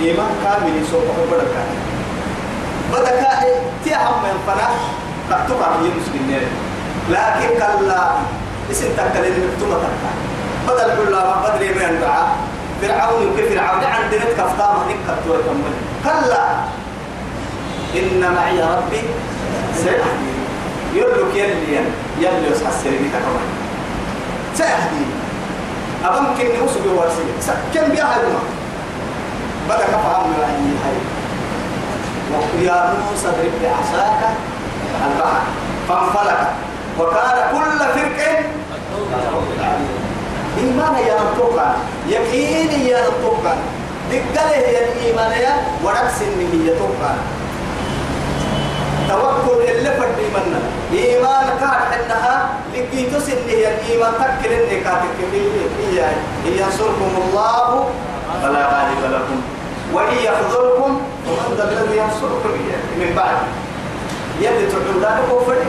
إيمان كامل يسوق بدك بدك تيهم من فنا تكتبها في مسلمين لكن كلا إسم تكلم مكتوبة تكا. بدل كل ما بدري من دعاء فرعون كيف فرعون عندنا كفتامة نكتور كمل كلا. إن معي ربي سيهدي. يقول لك يلي يلي يصحى السرير كمان. سيهدي. أبمكن نوسو بواسي كم بيها هدوما بدأ كفهم من أي هاي ويا موسى اضرب بعصاك البحر فانفلق. وكان كل فرق إيمان يا نطوكا يقين يا نطوكا دقله هي الإيمان يا ورقس هي توكا توكل اللي فرد منا. إيمان كان إنها لكي تسن هي الإيمان تكل إنك هي ينصركم الله. فلا غالب لكم. وإن يخذلكم ذا الذي ينصركم من بعد. يلي تعود ذلك وفرد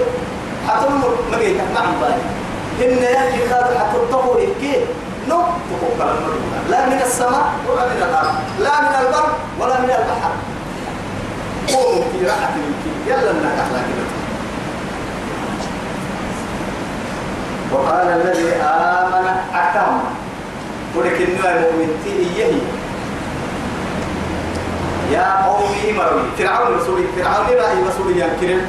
حتمر مجيك نعم بالي إن يلي خاذ حتطهو إكي نو تقول لا من السماء ولا من الأرض. لا من البر ولا من البحر. قوموا في راحة منك يلا أحلى كده وقال الذي آمن أكرم. ولكن المؤمن إيه يا قومي مروي فرعون رسولي فرعون رأي رسولي ينكرم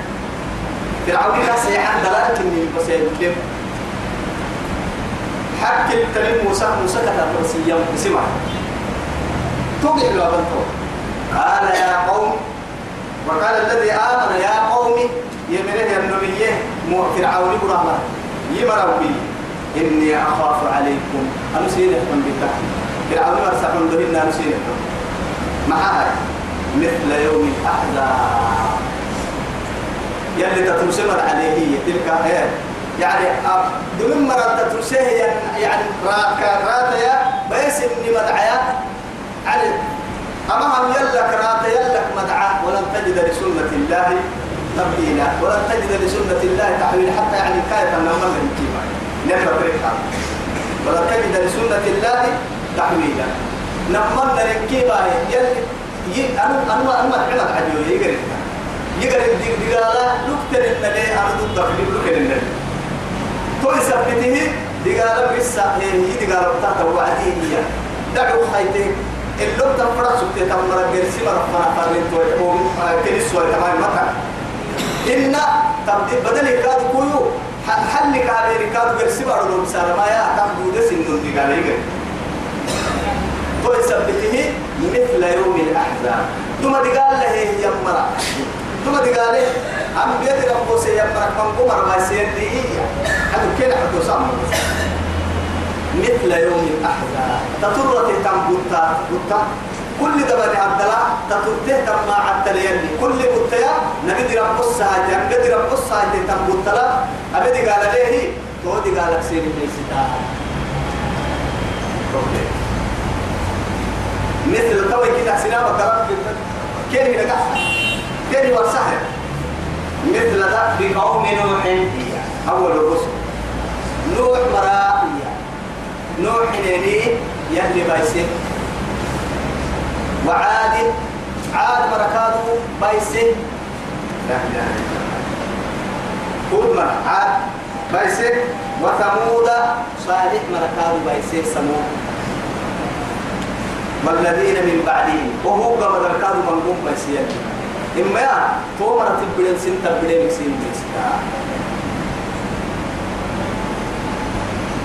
فرعون كان سيحان دلالة إني بس ينكرم حق التنين موسى. موسى كتب رسيا بسمع توقع له أبنته قال يا قوم. وقال الذي آمن يا قوم. يمنه يا النبي مو فرعون برهما يمروا بي إني أخاف عليكم. أنسينكم بالله فرعون مرسحون دهنا أنسينكم معها مثل يوم الأحزاب. يلي تتمسمر عليه تلك هي. يعني دون مرة تتمسيه يعني رات رات يا بس إني مدعيا على أما هم يلك رات يلك مدعاة. ولن تجد لسنة الله تبديلا. ولن تجد لسنة الله تحويل حتى يعني النوم من الكيما نفر بريكا ولن تجد لسنة الله تحويلا. نمنا الكيما يلي أنا أنا أنا أنا عديو يقرب يقرب دي دقالة لكتر ليه أنا ضد في لكتر ليه تو يثبته دقالة بس هي دقالة بتاعته وعديه هي. دعوا خيتك اللون تفرح سبتي تمرا جرسي مرة فرح فرين توي. أو كنيس ولا تمام. مكان إن تبدي بدل كاد كويو. حل كاد كاد جرسي مرة لو بسالة. ما يا كم جودة سنون. دي قال يجري تو يثبته مثل يوم الأحزاب. ثم دقال له يمرا ثم دقال له أم بيد ربو سيمرا كم كمر ما سيدي هذا كنا حتى سامر مثل يوم الأحزاب. تطرت تنبوتا بوتا كل دبر عبد الله تطرته تما عبد يلي. كل بوتيا نقدر رب الساعة نقدر رب الساعة تنبوتا لا. أبدي قال ليه تو دي قال سير ميسيتا مثل توي كده سينما كرام كيف نجح كيف ورسها مثل ذا بقوم نوح أول الرسل نوح مرائية نوح نيني يلي بايسي وعاد. عاد مركاته بايسي لا الله. هود عاد بايسي وثمود صالح مركاته بايسي ثمود. والذين من بعدهم. وهو قبل مركاته منقوم بايسي إما يا تو مرتب بدين سنتا بدين سين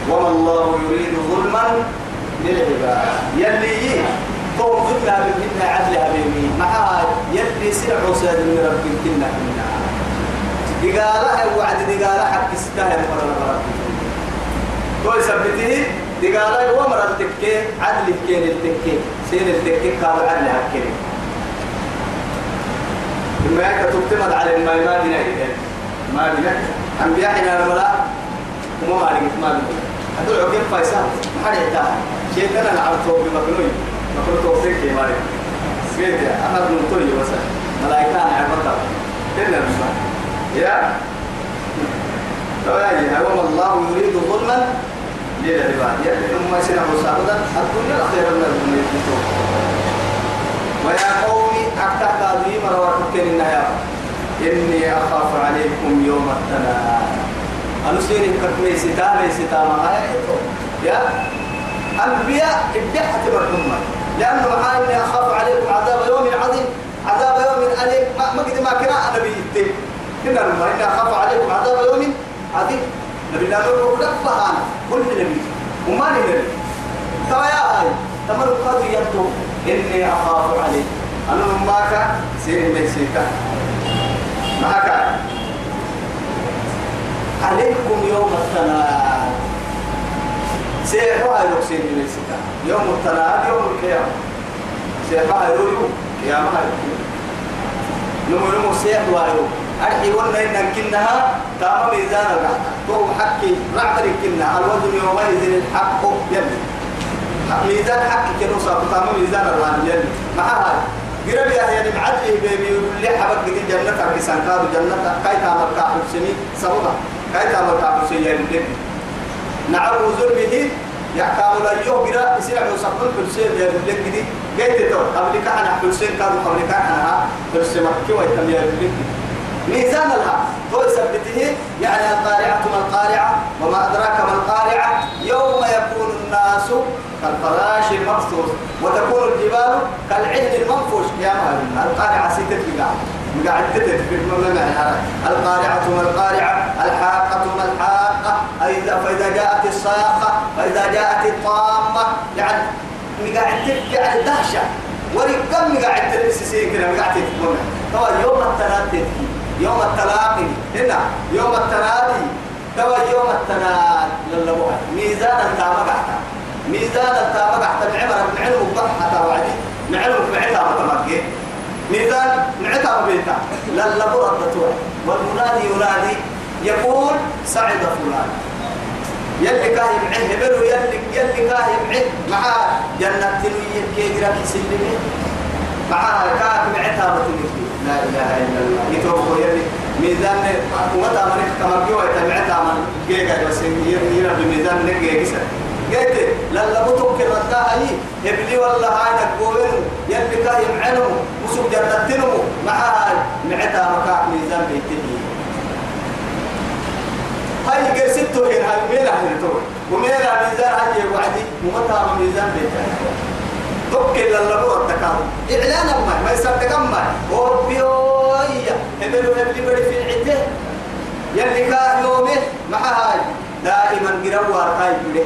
وما الله يريد ظلما للعباد. يلي قوم فتنا بالفتنة عدل هبيمي معها يلي سلع سيد من رب كنا كنا دقالة وعد دقالة حق ستاه مرة مرة كل سبته دقالة ومرة التكي عدل كين التكي سين التكي قال عدل هكين يكا تبتمد على الماء ما بنا ما بنا أنبياء الملا وما مالك ما بنا هدول عقيم فايسان ما حد يحتاج شيء أنا نعرفه بمكنوي. مكنوي توفيق يا مالك. سيد يا أنا بنطلي بس ملايكة أنا عبرتها كنا نسمع يا؟ فواجه وما الله يريد ظلما ليلة بعد يبقى ما سنة وصابدا الدنيا الأخيرة من الدنيا ويا قوم أكتب هذه مرة النهار إني أخاف عليكم يوم التناد أنسيني كتمي ستامي ستامة يا أنبياء ابدعها تبر أمة لأنه معاني إني أخاف عليكم عذاب يوم عظيم عذاب يوم أليم ما قد ما كنا أنا بيتي كنا إني أخاف عليكم عذاب يوم عظيم نبي الله نقول لك كل نبي وما نبي توا يا هاي تمر قد ينتو إني أخاف عليكم أنا ماك سير ميسيكا معك. عليكم يوم التناد. سيحوا هاي لوكسين ميسيكا يوم التناد يوم القيامة. سيحوا هاي يوم قيامة هاي سيحوا هاي أرحي ونا إن كنها تام ميزان الرحمة تو حكي رعب كنا الوزن يومئذ الحق يلي. ميزان حق كنو صار تام ميزان الرحمة يلي. مع هاي قرب يا يعني معدله بيبي يقول لي حبك دي جنة كيسان كادو جنة. كاي تامر كاحل سني. سببا كاي تامر كاحل سني يلي نعم وزرمه يحكام لا يوغرا يصير على سقط حسين يا لك دي جيت تو قبل كان حسين كانوا قبل كان ها حسين مكي ويتم يا لك ميزان لها هو يثبته يعني القارعة ما القارعة وما أدراك ما القارعة. يوم يكون الناس كالفراش المبثوث وتكون الجبال كالعهن المنفوش. يا مهل القارعة سيتت بقاع. قاعد تتت في القارعة ما القارعة الحاقة ما الحاقة. أيضا فإذا جاءت الصاخة فإذا جاءت الطامة يعني قاعد تبكي على الدهشة. وركم قاعد تلبس سين كده قاعد تتكلم طبعا يوم الثلاث يوم التلاقي. هنا يوم التنادي توا يوم التناد للبوها ميزان التامة قحتا ميزان التامة قحتا معمر معلم بحتا وعدي معلم معتا متمكن ميزان معتا بيتا. للبوها التطوع والمنادي ينادي يقول سعد فلان. يلي كاهي معه هبلو يلي يلي كاهي معه. مع جنة تنوية كيجرا كسلمي مع كاهي معتا بتنكي لا إله إلا الله. يتوقع يلي. ميزان ومتى من كما جوا يتبعت من جيجا بس يرى بميزان نجي جيسا قلت للا بطوك الردا هاي يبلي والله هاي تقولين يلي كا يمعنو وسوق جرتنو مع هاي معتا مكا ميزان بيتني هاي قرستو هنا هاي ميلا هنا تو ميزان هاي وعدي ومتى ميزان بيتني توكل لله التكام إعلان ما ما يصدق ما هو بيويا هبلو هبلي بدي في العده يلي كان يومه مع هاي. دائما قروا هاي بده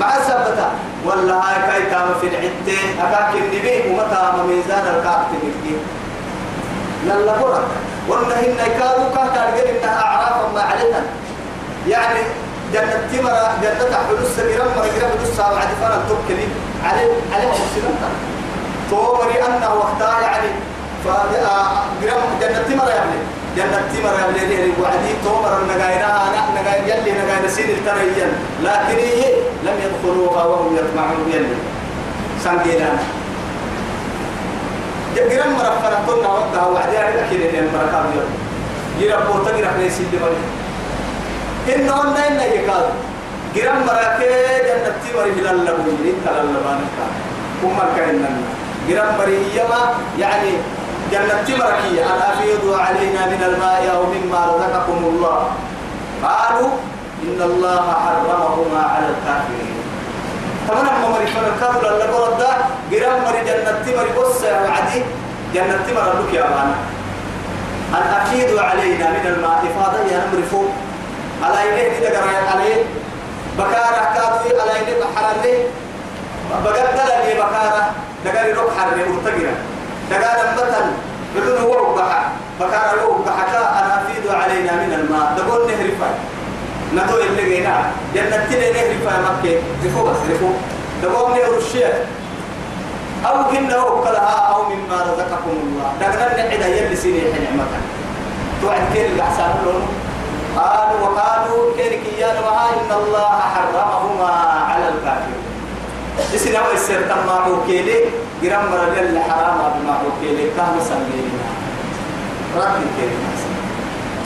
مع سبتا والله هاي كاي تام في العده أكاك النبي ومتى ميزان الكاك تبكي لله برك والله إن كانوا كان إنها أعراف ما علينا. يعني جنة تمرة جنة حلوس جرام مرة جرام حلوس سابع دفانا توكلي عليه مسلمة تومري أنه وقتها يعني. فجرام جنة تمرة يعني جنة تمرة يعني ليه وعدي تومر النجاينا أنا نجاي يلي نجاي نسين التريين لكن هي لم يدخلوها وهم يطمعون يلي. سانجينا جرام مرة فنتونا وقتها وعدي أكيد إن مرة كامل جرام بوتا جرام نسين دبل إن هون إن يكاد جرام مراكي جنة تمر هلال لبوي إنت للبانك كم كأننا جرام مريما يعني جنة تمركي أن أفيضوا علينا من الماء أو مما رزقكم الله. قالوا إن الله حرمهما على الكافرين. تمام ما مري فن الكافر اللي برد مري جنة تمر بص وعدي جنة تمر لك يا أن أفيضوا علينا من الماء. إفاضة يا نمر فوق. على يديه كده قراية عليه بكارة كادوي على يديه بحر ليه بقدر لي بكارة. دقاري روح حر مرتقرة. دقاري مثلا بدون هو بحر. بكارة هو بحكا. أنا أفيد علينا من الماء. تقول نهر فاي. ندو اللي جينا جنة تلي نهر فاي مكة. رفو بس رفو. تقول نهر الشيخ. أو كنا وكلها أو مما رزقكم الله. دقنا نعيدا يلي سيني نعمتك توعد كير الأحسان لونه قالوا وقالوا كيرك يا نوها إن الله حرمهما على الكافرين. اسنا ويسر تما حوكيلي جرام مرجل حرام بما حوكيلي كان سمينا رب كيرك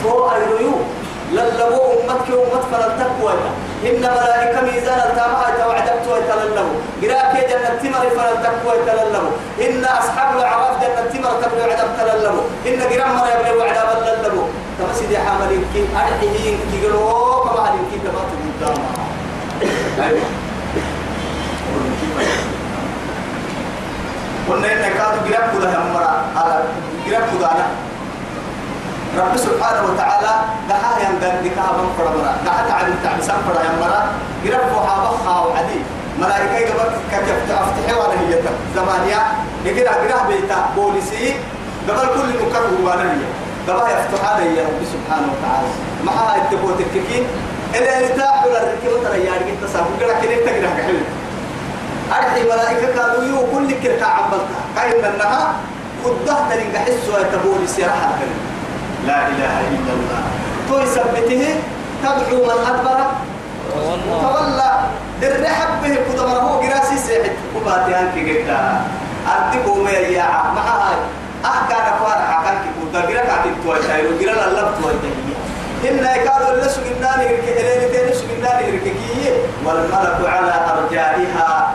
تو أيريو للبو أمتك أمت فلن تقوى إن ملائكة ميزان التامة توعدت ويتللبو قراءة جنة تمر فلن تقوى يتللبو إن أصحاب الأعراف جنة تمر تبلو عدم تللبو إن قراءة مر يبلو عدم تللبو تمسيدي حاملين كي أرحيين كي قلوا كما تبات قدام أيوة. قلنا إن كادوا قراءة كذا هم مرة قراءة كذا رب سبحانه وتعالى دعا ينقل دكا بن فرمرا دعا تعلم تعبسان فرا يمرا قرب وحابخا وعدي. ملائكة قبل كتف تفتح ولا هي زمانيا يقرا قرا بيتا. بوليسي. قبل كل مكر وأنا هي قبل يفتح هذا يا رب سبحانه وتعالى. ما هاي تبوت الكيكين إذا ارتاح ولا ركبت ريال قلت سافو قرا كده تقرا كحل أرحي ملائكة قالوا يو كل كركا عبلتها كاين منها. قدها تلقى حسوا تبوليسي راح لا إله إلا الله. توي سبته تدعو من أدبر. وتولى الرحب به قدمر هو قراسي سيحد وباتي أنك قلت أدبو ما يا مع هاي. أحكى نفار حكاك قلت قرأك عدد توجهي وقرأ الله توجهي إن يكادوا اللي سجناني إليه تاني سجناني رككية والملك على أرجائها.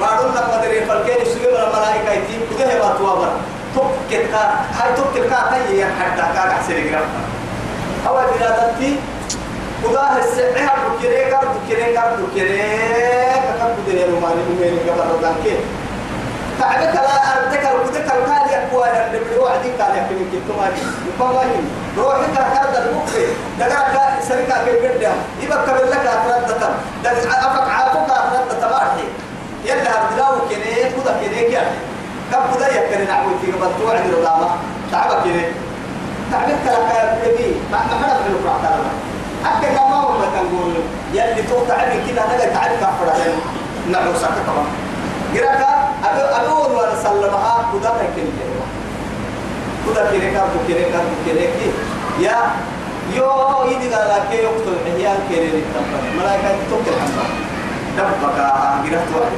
بعضهم لما دري فالكين سجن الملائكة يتيم. كده ما توابر. تكت كا هاي تكت كا هاي يا حتى كا كسر جرام أول بلادتي خدا السعي هذا كره كار كره كار كتب كده يا روماني مين كبر ردان كه تعبك لا أردك أردك الكال يقوى اللي بدو عدي كال يكمل كتوم هاي يبغى روحك كهذا المخ دقا سرقة كبيرة يبقى قبل لك أفراد دتم دقا أفك عافوك أفراد دتم أرحي. يلا هردلاو كده خدا كده كده كم بدا يكن نعوي في قبل توعد الرضامة تعبك كده تعبك لك يبي ما ما حدا في القرآن تعالى حتى كما هو ما تقول يلي تو تعبك كده هذا تعبك أفراد نعو سكت كمان قراك أبو أبو ولا سلمها. بدا يكن بدا كده كده كده كده كده يا يو يدي قال لك يقتل حيان كده ملائكة تقتل حمد دبك قرأت واحد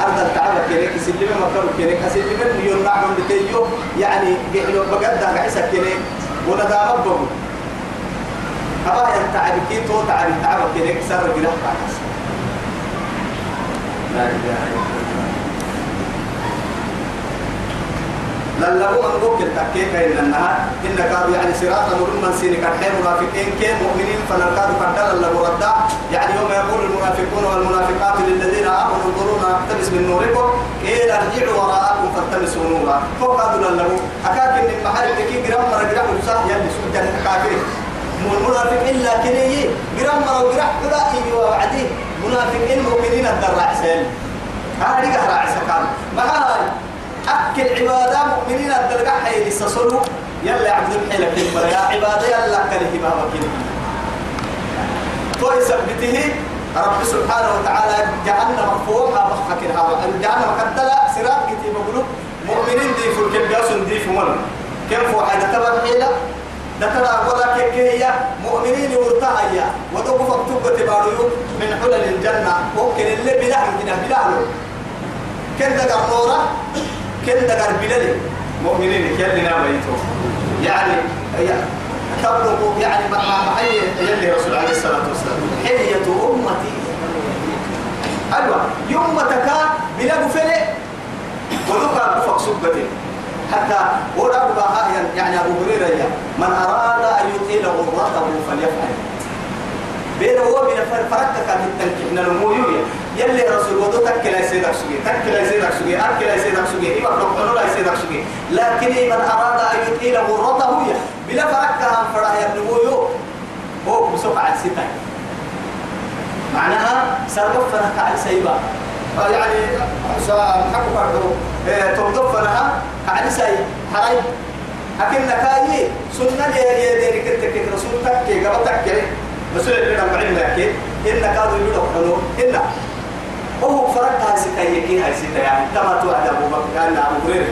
أرض الكعبة كنيك سلمة مكر كنيك سلمة مليون نعم بتيو يعني قحلو بقد قعسة كنيك وندام بقول أبا ينتعب كي تو تعب تعب كنيك سر قرأت بعكس لا إله إلا لله من قوك التحقيق إن النهار إن كانوا يعني صراط نور من سينك الحين منافقين كين مؤمنين فنكادوا قدر الله ردا. يعني يوم يقول المنافقون والمنافقات للذين آمنوا انظرونا نقتبس من نوركم قيل ارجعوا وراءكم فالتمسوا نورا. فقالوا لله أكاك إن المحل تكي قرام مرة قرام وصاح يلي سجن كافر المنافقين لكن قرام مرة وقرام كلا إيجي وعدي منافقين مؤمنين الدرع سيل هذه قهر عسكان ما هاي. أكل عبادة مؤمنين الدرجة حي لسسلو يلا عبد الحيلة كلمة. يا عبادة يلا كله بابا كلمة. توي سبته رب سبحانه وتعالى جعلنا مفهوم بخك الهواء جعلنا مكتلا سراط كتيب قلوب مؤمنين دي فل كبياس دي فمن كيف واحد تبع حيلة. دتنا ولا كيكية. مؤمنين ورتاعيا وتوقف تبقى تباريو. من حلل الجنة. ممكن اللي بلاه كده بلاه كن دقر نورا كن دقر بلالي مؤمنين كلنا بيتو يعني تبلغ يعني مع محي يلي رسول عليه الصلاة والسلام. حلية أمتي أيوة يومتك بلا فلي ولوكا بفق سبتي حتى ورب يعني أبو هريرة من أراد أن يطيل غرته فليفعل. بين هو من فرقك من التنكيح نلمويويا يلي رسول ودو تكلا يسيدك سوي تكلا يسيدك سوي أكلا يسيدك سوي إما فرقنا لا يسيدك سوي لكن من أراد أن يطيل غرته بلا فرقك هم فرح يبنمويو هو بسوق على ستة. معناها سرق فرق على سيبا. يعني حكوا برضو لها على سي حراي أكن نكاي سنة يا يا ديرك تكك رسول تكك قبل تكك مسؤول اللي نبع لك. إن كانوا يقولوا حلو. إن هو فرق هاي ستة يكي هاي ستة يعني تما توعد أبو بكر كان أبو هريرة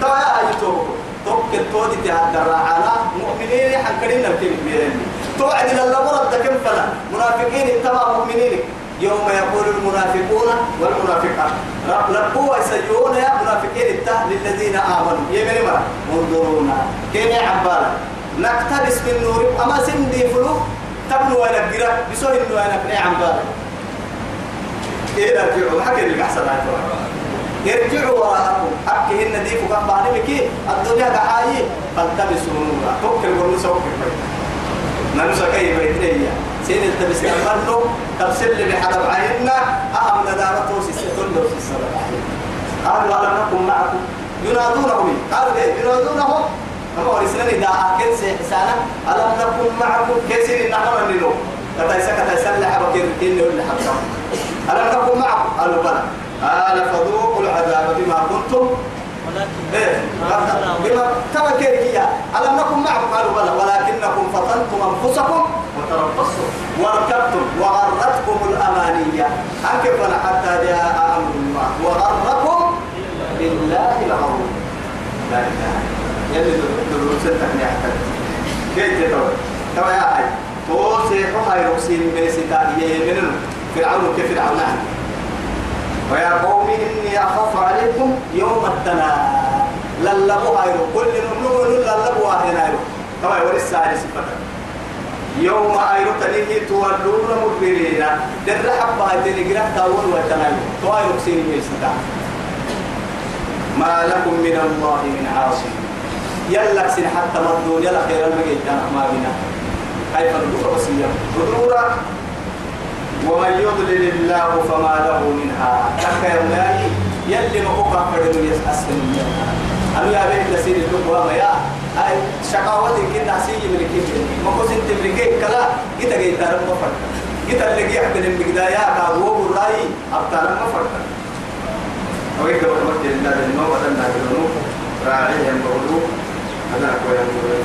تما هاي توبك توك التودي تهدر على مؤمنين حنكرين الكلمة توعد لله مرد كم فلا. منافقين اتبع مؤمنين. يوم يقول المنافقون والمنافقات. ربوا يسجون يا منافقين التاه للذين آمنوا. يمن مرة؟ انظرونا. كين عبالا نقتبس من نور. أما سندي فلو؟ تبنو وين الجرا بسوي إنه أنا بني عم بالي إيه رجعوا حكي اللي أحسن يرجعوا وراءكم أكهن دي فوق بعد بكي الدنيا دعاية فالتبسوا نورا. توكل ولو نمسا كيف يتنيا سيد التبس أمرنو تفسير لي بحرب عيننا أهم ندارة توسي ستون دوسي السبب قالوا ألم نكن معكم. ينادونهم قالوا ليه ينادونهم أما ورسلنا إذا أكل سيحسانا ألم نكن معكم؟ كيسين نحن منه كتايسا كتايسا لحبا كيركين ولا حبا ألم نكن معكم؟ قالوا بلى. قال فذوقوا العذاب بما كنتم إيه بما كما كيركيا ألم نكن معكم قالوا بلى ولكنكم فتنتم أنفسكم وتربصتم واركبتم وغرتكم الأمانية أنكفنا حتى جاء أمر الله وغركم بالله الغرور لا إله يلي دلول ستة يحتاج كيف تتوى توا يا أي توسي حما يرسين بيستا يمنن فرعون كفرعون ويا قوم إني أخاف عليكم يوم التناد للبوا هايرو كل نملو للبوا هايرو توا يورس ساري سفتك يوم أيرو تنيه تولون مدبرين. در حبا تلقرا تاول وتنايو توا يرسين بيستا ما لكم من الله من عاصم. يلا سن حتى مردون. يلا خير المجيد ما بنا. كيف الدور وسيا ضرورة ومن يضلل الله فما له منها. تخير الله يلي مقوقع فرد يسأسن أنا يا بيت لسيد الدقوة ما يا. أي شقاوة كنا سيجي من الكيف. ما كنت تملكي كلا. جيتا جيتا رب فرد جيتا اللي جي حد المقدايا كابو براي أبطال ما فرد ويك بقول لك إن هذا النوع هذا النوع راعي ينبغلو هذا أقوى ينبغلو